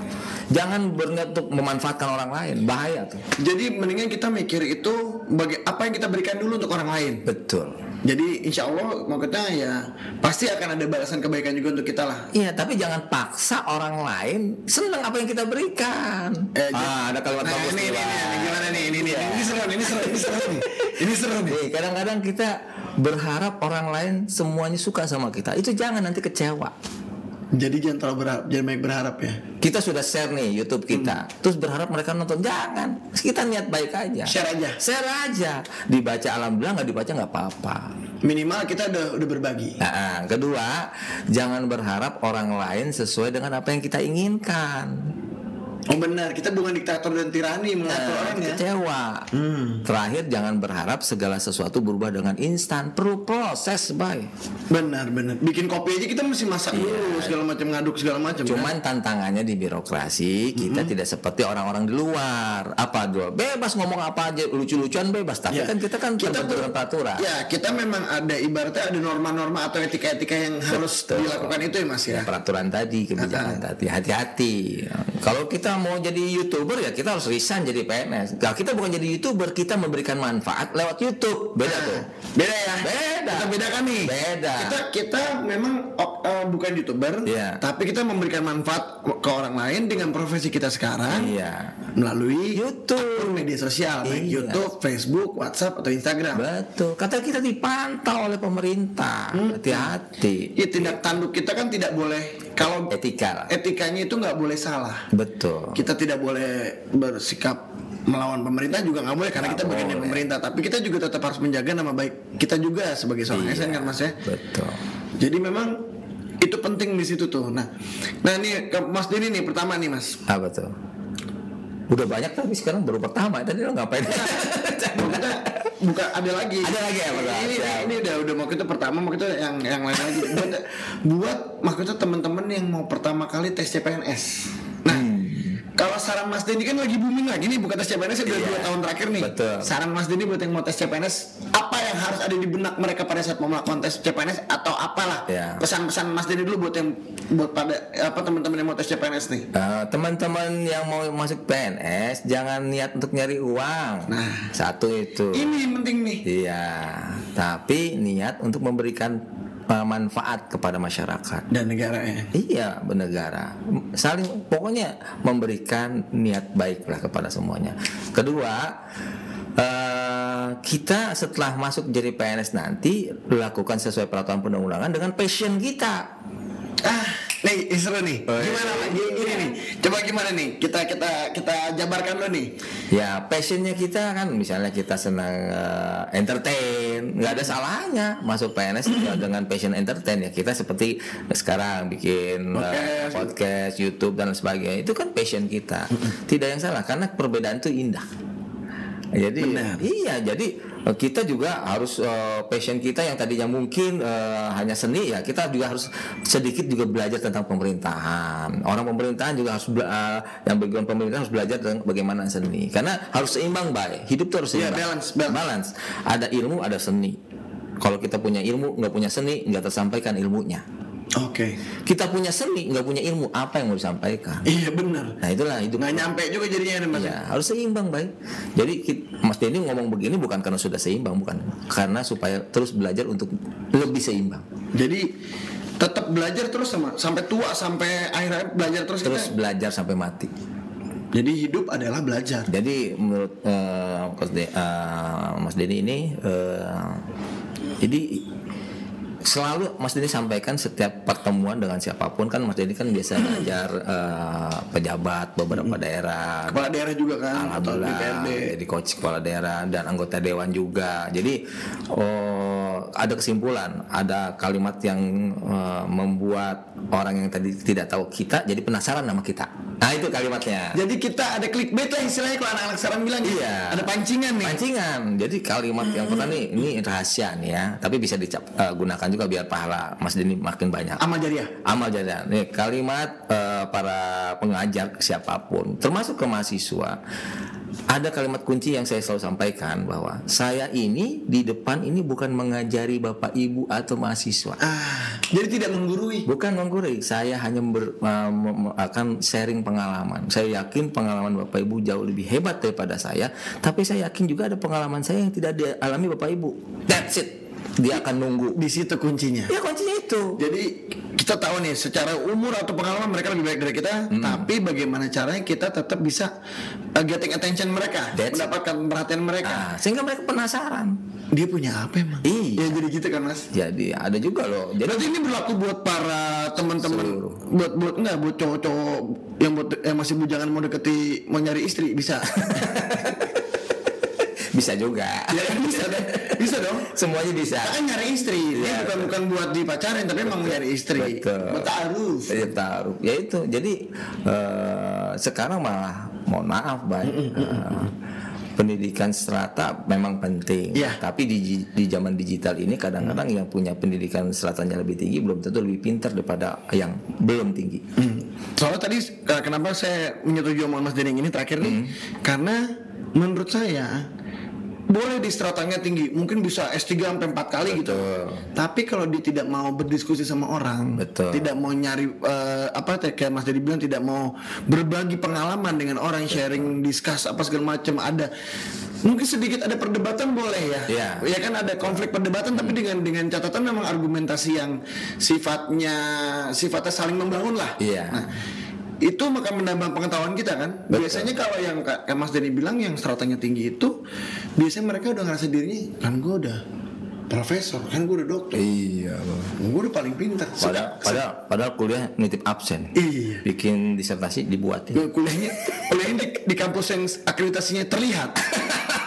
Jangan berniat untuk memanfaatkan orang lain, bahaya tuh. Jadi mendingan kita mikir itu bagi apa yang kita berikan dulu untuk orang lain. Betul. Jadi insya Allah maksudnya ya pasti akan ada balasan kebaikan juga untuk kita lah. Iya, tapi jangan paksa orang lain senang apa yang kita berikan. Eh, ah, ada kalimat Nah bagus ini, nih, ini, ini, gimana nih? Ini, ini, Iya. ini seru ini seru, ini seru nih. Ini seru nih. Nih, kadang-kadang kita berharap orang lain semuanya suka sama kita. Itu jangan nanti kecewa. Jadi jangan terlalu berharap, jangan banyak berharap ya. Kita sudah share nih YouTube kita, terus berharap mereka nonton. Jangan, kita niat baik aja. Share aja. Share aja. Dibaca alhamdulillah, nggak dibaca nggak apa-apa. Minimal kita udah udah berbagi. Nah, kedua, jangan berharap orang lain sesuai dengan apa yang kita inginkan. Oh benar, kita bukan diktator dan tirani mengatur orang ya. Kecewa. Terakhir, jangan berharap segala sesuatu berubah dengan instan. Perlu proses, bay. Benar, benar. Bikin kopi aja kita mesti masak dulu, segala macam ngaduk segala macam. kan? Cuman tantangannya di birokrasi kita tidak seperti orang-orang di luar. Apa dua bebas ngomong apa aja lucu-lucuan bebas. Tapi Ya. kan kita kan Kita dengan peraturan. Ya, kita memang ada ibaratnya ada norma-norma atau etika-etika yang harus Betul. dilakukan itu ya Mas ya. Peraturan tadi, kebijakan tadi, hati-hati. Kalau kita mau jadi youtuber ya kita harus resign jadi PNS. Kalau kita bukan jadi youtuber, kita memberikan manfaat lewat YouTube. Beda tuh. Beda ya? Beda. Kita bedakan nih. Beda. Kita kita memang eh, bukan youtuber, Iya. tapi kita memberikan manfaat ke orang lain dengan profesi kita sekarang Iya. melalui YouTube. media sosial, baik Iya. YouTube, Facebook, WhatsApp atau Instagram. Betul. Kata kita dipantau oleh pemerintah. Hati-hati. Ya, tindak tanduk kita kan tidak boleh kalau Etika etikanya itu nggak boleh salah. Betul. Kita tidak boleh bersikap melawan pemerintah juga nggak boleh karena Nggak kita bagian dari pemerintah. Tapi kita juga tetap harus menjaga nama baik kita juga sebagai seorang Iya. ASN kan mas ya. Betul. Jadi memang itu penting di situ tuh. Nah, nah ini Mas Denny nih pertama nih mas. Apa tuh? Udah banyak tapi sekarang baru pertama. Tadi lo ngapain? Mau kita buka ada lagi. Ada lagi ya, Pak? Ini, ini, ini udah udah mau kita pertama mau kita yang yang lain lagi. buat buat maksudnya teman-teman yang mau pertama kali tes CPNS. Kalau saran Mas Denny kan lagi booming lagi nih buka tes CPNS udah Hmm. Iya. dua tahun terakhir nih. Betul. Saran Mas Denny buat yang mau tes CPNS apa yang harus ada di benak mereka pada saat mau melakukan tes CPNS atau apalah Iya. pesan-pesan Mas Denny dulu buat yang buat pada apa teman-teman yang mau tes CPNS nih. Eh, teman-teman yang mau masuk PNS jangan niat untuk nyari uang. Nah. satu itu. Ini yang penting nih. Iya, tapi niat untuk memberikan manfaat kepada masyarakat. Dan negara ya. Iya, bernegara. Saling pokoknya memberikan niat baik lah kepada semuanya. Kedua, eh, kita setelah masuk jadi PNS nanti lakukan sesuai peraturan perundang-undangan dengan passion kita. Ah, nih ini seru nih. Oh, iya. Gimana? Gini, gini nih. Coba gimana nih? Kita kita kita jabarkan dulu nih. Ya passionnya kita kan misalnya kita senang eh, entertain, nggak ada salahnya masuk PNS juga *clears throat* dengan passion entertain ya kita seperti sekarang bikin eh, Podcast. podcast, YouTube dan sebagainya itu kan passion kita, *clears throat* tidak yang salah karena perbedaan itu indah. Jadi Benar. iya jadi kita juga harus eh, passion kita yang tadinya mungkin eh, hanya seni ya kita juga harus sedikit juga belajar tentang pemerintahan. Orang pemerintahan juga harus bela- eh, yang bagian pemerintah harus belajar tentang bagaimana seni. Karena harus seimbang, baik. Hidup tuh harus Iya, seimbang. balance, balance. Ada ilmu, ada seni. Kalau kita punya ilmu, nggak punya seni, nggak tersampaikan ilmunya. Oke. Kita punya seni, nggak punya ilmu, apa yang mau disampaikan? Iya benar. Nah itulah hidup. Nggak nyampe juga jadinya Mas. Ya, harus seimbang, baik. Jadi ki- Mas Denny ngomong begini bukan karena sudah seimbang, bukan. Karena supaya terus belajar untuk lebih seimbang. Jadi tetap belajar terus sama sampai tua sampai akhirnya belajar terus, Terus kita. belajar sampai mati. Jadi hidup adalah belajar. Jadi menurut eh, Mas, De- eh, Mas Denny ini eh, jadi selalu Mas Denny sampaikan setiap pertemuan dengan siapa pun kan Mas Denny kan biasa ngajar eh, pejabat beberapa daerah Kepala daerah juga kan Alhamdulillah jadi coach kepala daerah dan anggota dewan juga. Jadi oh, ada kesimpulan, ada kalimat yang eh, membuat orang yang tadi tidak tahu kita jadi penasaran sama kita. Nah itu kalimatnya. Jadi kita ada clickbait lah istilahnya kalau anak-anak sekarang bilang ya. Iya. Ada pancingan nih. Pancingan. Jadi kalimat yang pertama nih ini rahasia nih ya, tapi bisa digunakan juga biar pahala Mas Denny makin banyak. Amal jariah. Amal jariah. Nih kalimat eh, para pengajar siapa pun, termasuk ke mahasiswa. Ada kalimat kunci yang saya selalu sampaikan bahwa saya ini di depan ini bukan mengajari bapak ibu atau mahasiswa. Ah, jadi tidak menggurui. Bukan menggurui, saya hanya ber- uh, akan sharing pengalaman. Saya yakin pengalaman Bapak Ibu jauh lebih hebat daripada saya, tapi saya yakin juga ada pengalaman saya yang tidak dialami Bapak Ibu. That's it. Dia akan nunggu. Di situ kuncinya. Ya kuncinya itu. Jadi kita tahu nih secara umur atau pengalaman mereka lebih baik dari kita, Hmm. tapi bagaimana caranya kita tetap bisa uh, getting attention mereka, That's it. mendapatkan perhatian mereka. Nah, sehingga mereka penasaran. Dia punya apa emang? Iya. Ya jadi gitu kan mas. Jadi ada juga loh. Jadi Berarti ini berlaku buat para teman-teman, buat buat enggak buat cowok-cowok yang buat yang masih bujangan mau deketi mau nyari istri bisa. *laughs* bisa juga. ya bisa dong, bisa dong. Semuanya bisa. Kan nyari istri, dia Iya. bukan bukan buat dipacarin tapi emang nyari istri. Betul. Taruh. Ya taruh. Ya itu. Jadi eh, sekarang malah mohon maaf baik. eh, pendidikan strata memang penting. Iya. Tapi di di zaman digital ini kadang-kadang yang punya pendidikan stratanya lebih tinggi belum tentu lebih pintar daripada yang belum tinggi. Hmm. Soalnya tadi eh, kenapa saya menyetujui omongan Mas Dening ini terakhir nih? Hmm. Karena menurut saya boleh di stratanya tinggi, mungkin bisa S3 sampai 4 kali gitu. Tapi kalau dia tidak mau berdiskusi sama orang, Betul. tidak mau nyari eh, apa teh, kayak Mas Dedi bilang tidak mau berbagi pengalaman dengan orang, sharing, discuss apa segala macam ada. Mungkin sedikit ada perdebatan boleh ya. Iya. Ya kan ada konflik perdebatan tapi dengan dengan catatan memang argumentasi yang sifatnya sifatnya saling membangun lah. Iya. Nah, itu maka menambah pengetahuan kita kan. Betul. Biasanya kalau yang Kak Kak Mas Denny bilang yang stratanya tinggi itu biasanya mereka udah ngerasa dirinya kan gue udah profesor, kan gue udah dokter, Iya. gue udah paling pintar. Padahal, padahal, padahal kuliah nitip absen. Iya. Bikin disertasi dibuatin. Nah, kuliahnya kuliahnya di, di kampus yang akreditasinya terlihat. *laughs*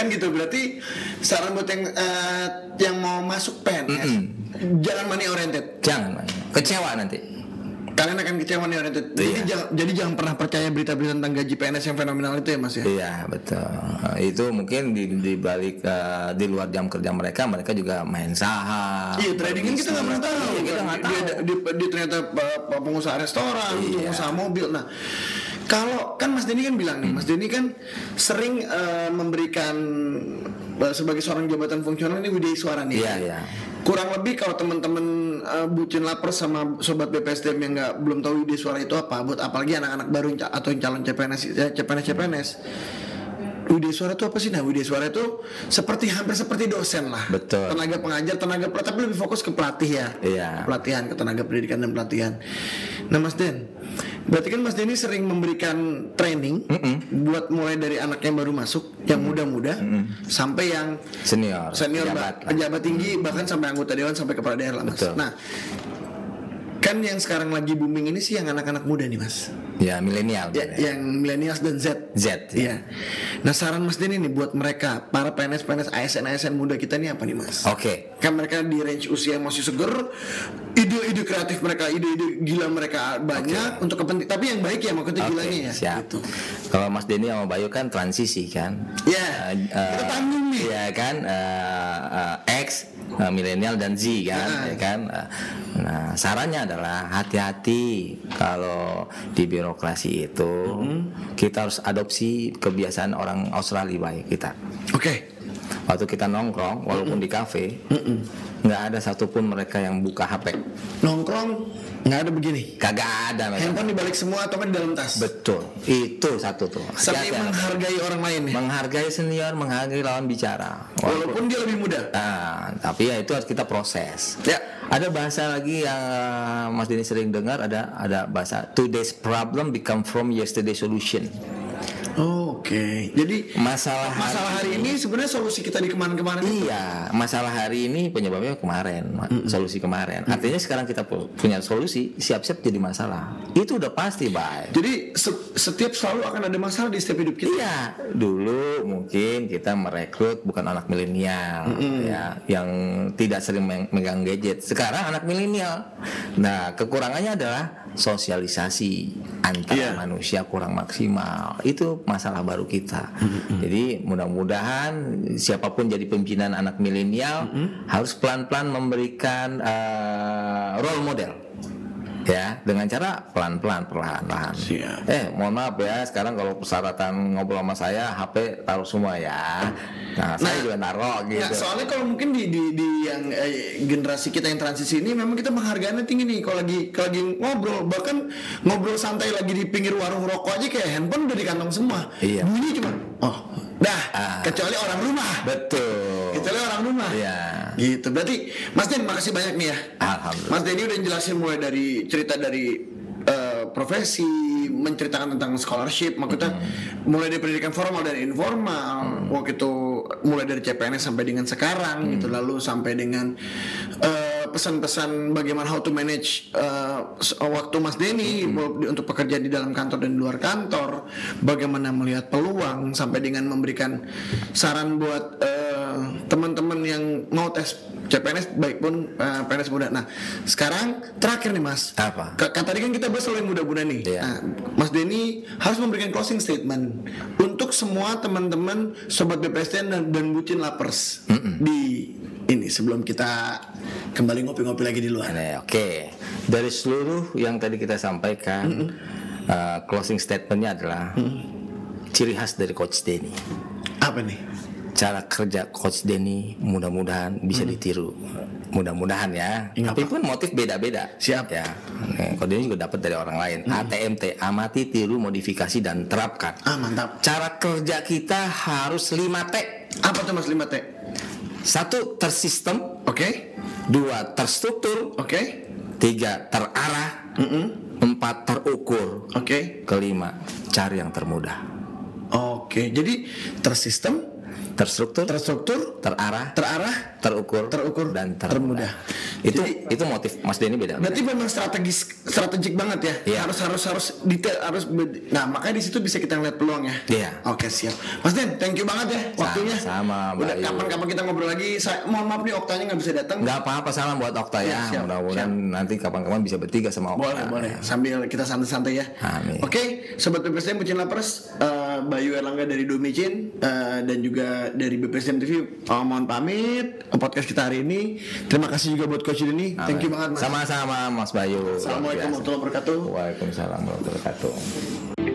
kan gitu berarti saran buat yang eh, yang mau masuk PNS jangan money oriented Jangan, kecewa nanti. kalian akan kecewa money oriented jadi Iya. jangan jadi jangan pernah percaya berita-berita tentang gaji PNS yang fenomenal itu ya mas ya Iya betul. Itu mungkin di, di balik eh, di luar jam kerja mereka, mereka juga main saham. Iya trading kan kita nggak pernah tahu. Iya, kita nggak tahu. dia, dia- dia ternyata uh, pengusaha restoran, Iya. pengusaha mobil. Nah, kalau kan Mas Denny kan bilang nih, Mas Denny kan sering uh, memberikan uh, sebagai seorang jabatan fungsional ini widya suara nih. Iya iya. Kurang lebih kalau teman-teman uh, bucin lapar sama sobat BPSDM yang nggak belum tahu widya suara itu apa, buat apalagi anak-anak baru atau yang calon CPNS, CPNS, CPNS. Widya suara itu apa sih? Nah, widya suara itu seperti hampir seperti dosen lah. Betul. Tenaga pengajar, tenaga pelatih, tapi lebih fokus ke pelatih ya. Iya. Pelatihan, ke tenaga pendidikan dan pelatihan. Nah, Mas Den, Berarti kan Mas Denny sering memberikan training buat mulai dari anak yang baru masuk, yang muda-muda, sampai yang Senior, senior pejabat pejabat, tinggi, bahkan sampai anggota dewan sampai kepala daerah Mas. Betul. Nah, kan yang sekarang lagi booming ini sih yang anak-anak muda nih Mas. Ya milenial. Ya, yang millennials dan Z. Z. Iya. Nah saran Mas Denny nih buat mereka para PNS PNS ASN ASN muda kita nih apa nih Mas? Oke. Kan mereka di range usia yang masih seger, ide-ide kreatif mereka, ide-ide gila mereka banyak untuk kepenting. Tapi yang baik ya maksudnya Oke, gilanya ya. siap. Gitu. Kalau Mas Denny sama Bayu kan transisi kan. Ya, Eh, eh, kita tanggung nih. Iya kan, eh, eh, X, eh, milenial dan Z kan, Ah. ya kan. Eh, Nah, sarannya adalah hati-hati kalau di birokrasi itu Mm-hmm. kita harus adopsi kebiasaan orang Australia baik kita. Oke. Waktu kita nongkrong, walaupun di kafe, nggak ada satupun mereka yang buka HP. Nongkrong nggak ada begini. Kagak ada mereka. Handphone dibalik semua atau kan di dalam tas. Betul, itu satu tuh. Anak. menghargai orang lain ya. menghargai senior, menghargai lawan bicara. Walaupun dia lebih muda. Nah, tapi ya itu harus kita proses. Ya. Ada bahasa lagi yang uh, Mas Denny sering dengar ada ada bahasa today's problem become from yesterday solution. Oke. Jadi Masalah hari- masalah hari ini sebenarnya solusi kita di kemarin-kemarin itu. Iya, masalah hari ini penyebabnya kemarin, ma- solusi kemarin. Artinya sekarang kita pu- punya solusi, siap-siap jadi masalah. Itu udah pasti, baik. Jadi se- setiap selalu akan ada masalah di setiap hidup kita. Iya, dulu mungkin kita merekrut bukan anak milenial ya, yang tidak sering megang gadget. Sekarang anak milenial. Nah, kekurangannya adalah sosialisasi antara Iya. manusia kurang maksimal. Itu masalah baru kita. Jadi mudah-mudahan siapa pun jadi pimpinan anak milenial harus pelan-pelan memberikan eh, role model. Ya, dengan cara pelan-pelan perlahan-lahan. Eh, mohon maaf ya, sekarang kalau persyaratan ngobrol sama saya, HP taruh semua ya. Nah, saya juga naruh gitu. Nah, soalnya kalau mungkin di di, di yang eh, generasi kita yang transisi ini memang kita menghargainya tinggi nih kalau lagi kalau lagi ngobrol bahkan ngobrol santai lagi di pinggir warung rokok aja kayak handphone udah di kantong semua. Iya. Bunyi cuma oh, dah Ah. kecuali orang rumah. Betul. Kecuali orang rumah. Iya. Gitu. Berarti Mas Den makasih banyak nih ya. Alhamdulillah. Mas Denny udah jelasin mulai dari cerita dari eh, profesi, menceritakan tentang scholarship, maksudnya mulai dari pendidikan formal dan informal, waktu itu mulai dari CPNS sampai dengan sekarang gitu, lalu sampai dengan eh, pesan-pesan bagaimana how to manage s- waktu Mas Denny di- untuk pekerja di dalam kantor dan di luar kantor, bagaimana melihat peluang sampai dengan memberikan saran buat eh, teman-teman yang mau tes CPNS baik pun eh, PNS muda. Nah, sekarang terakhir nih Mas. Apa? Ka- Kan tadi kan kita bahas soal yang muda-muda nih. Iya. Nah, Mas Denny harus memberikan closing statement untuk semua teman-teman sobat BPSTN dan, dan bucin lapers di ini sebelum kita kembali ngopi-ngopi lagi di luar. Nah, Oke, dari seluruh yang tadi kita sampaikan, uh, closing statementnya adalah ciri khas dari Coach Denny. Apa nih? Cara kerja Coach Denny mudah-mudahan bisa ditiru. Mudah-mudahan ya. Ingat Tapi pun motif beda-beda. Siap. Ya. Nih, Coach Denny juga dapat dari orang lain. ATMT, amati, tiru, modifikasi dan terapkan. Ah, mantap. Cara kerja kita harus 5T. Apa tuh Mas 5T? Satu tersistem, Oke? dua terstruktur, Oke? tiga terarah, empat terukur, Oke? kelima cari yang termudah, Oke. Jadi tersistem, terstruktur, terstruktur, terarah, terarah, terukur, terukur, dan termudah. termudah. Itu Jadi- itu motif Mas Denny beda. Berarti memang strategis strategik banget ya. Iya. Harus harus harus detail harus nah makanya di situ bisa kita ngeliat peluang ya. Iya. Oke siap. Mas Den, thank you banget ya waktunya. Sama-sama, Udah kapan-kapan kita ngobrol lagi. Saya mohon maaf nih Oktanya nggak bisa datang. Nggak apa-apa salam buat Okta ya. siap, Mudah-mudahan nanti kapan-kapan bisa bertiga sama Okta. Boleh, boleh. Sambil kita santai-santai ya. Amin. Oke, sobat BPSDM Bucin Lapers, eh, Bayu Erlangga dari Domicin eh, dan juga dari BPSDM TV. Oh, mohon pamit podcast kita hari ini. Terima kasih juga buat Coach ini. Thank you banget Mas. Sama-sama Mas Bayu. Assalamualaikum warahmatullahi wabarakatuh. Waalaikumsalam warahmatullahi wabarakatuh.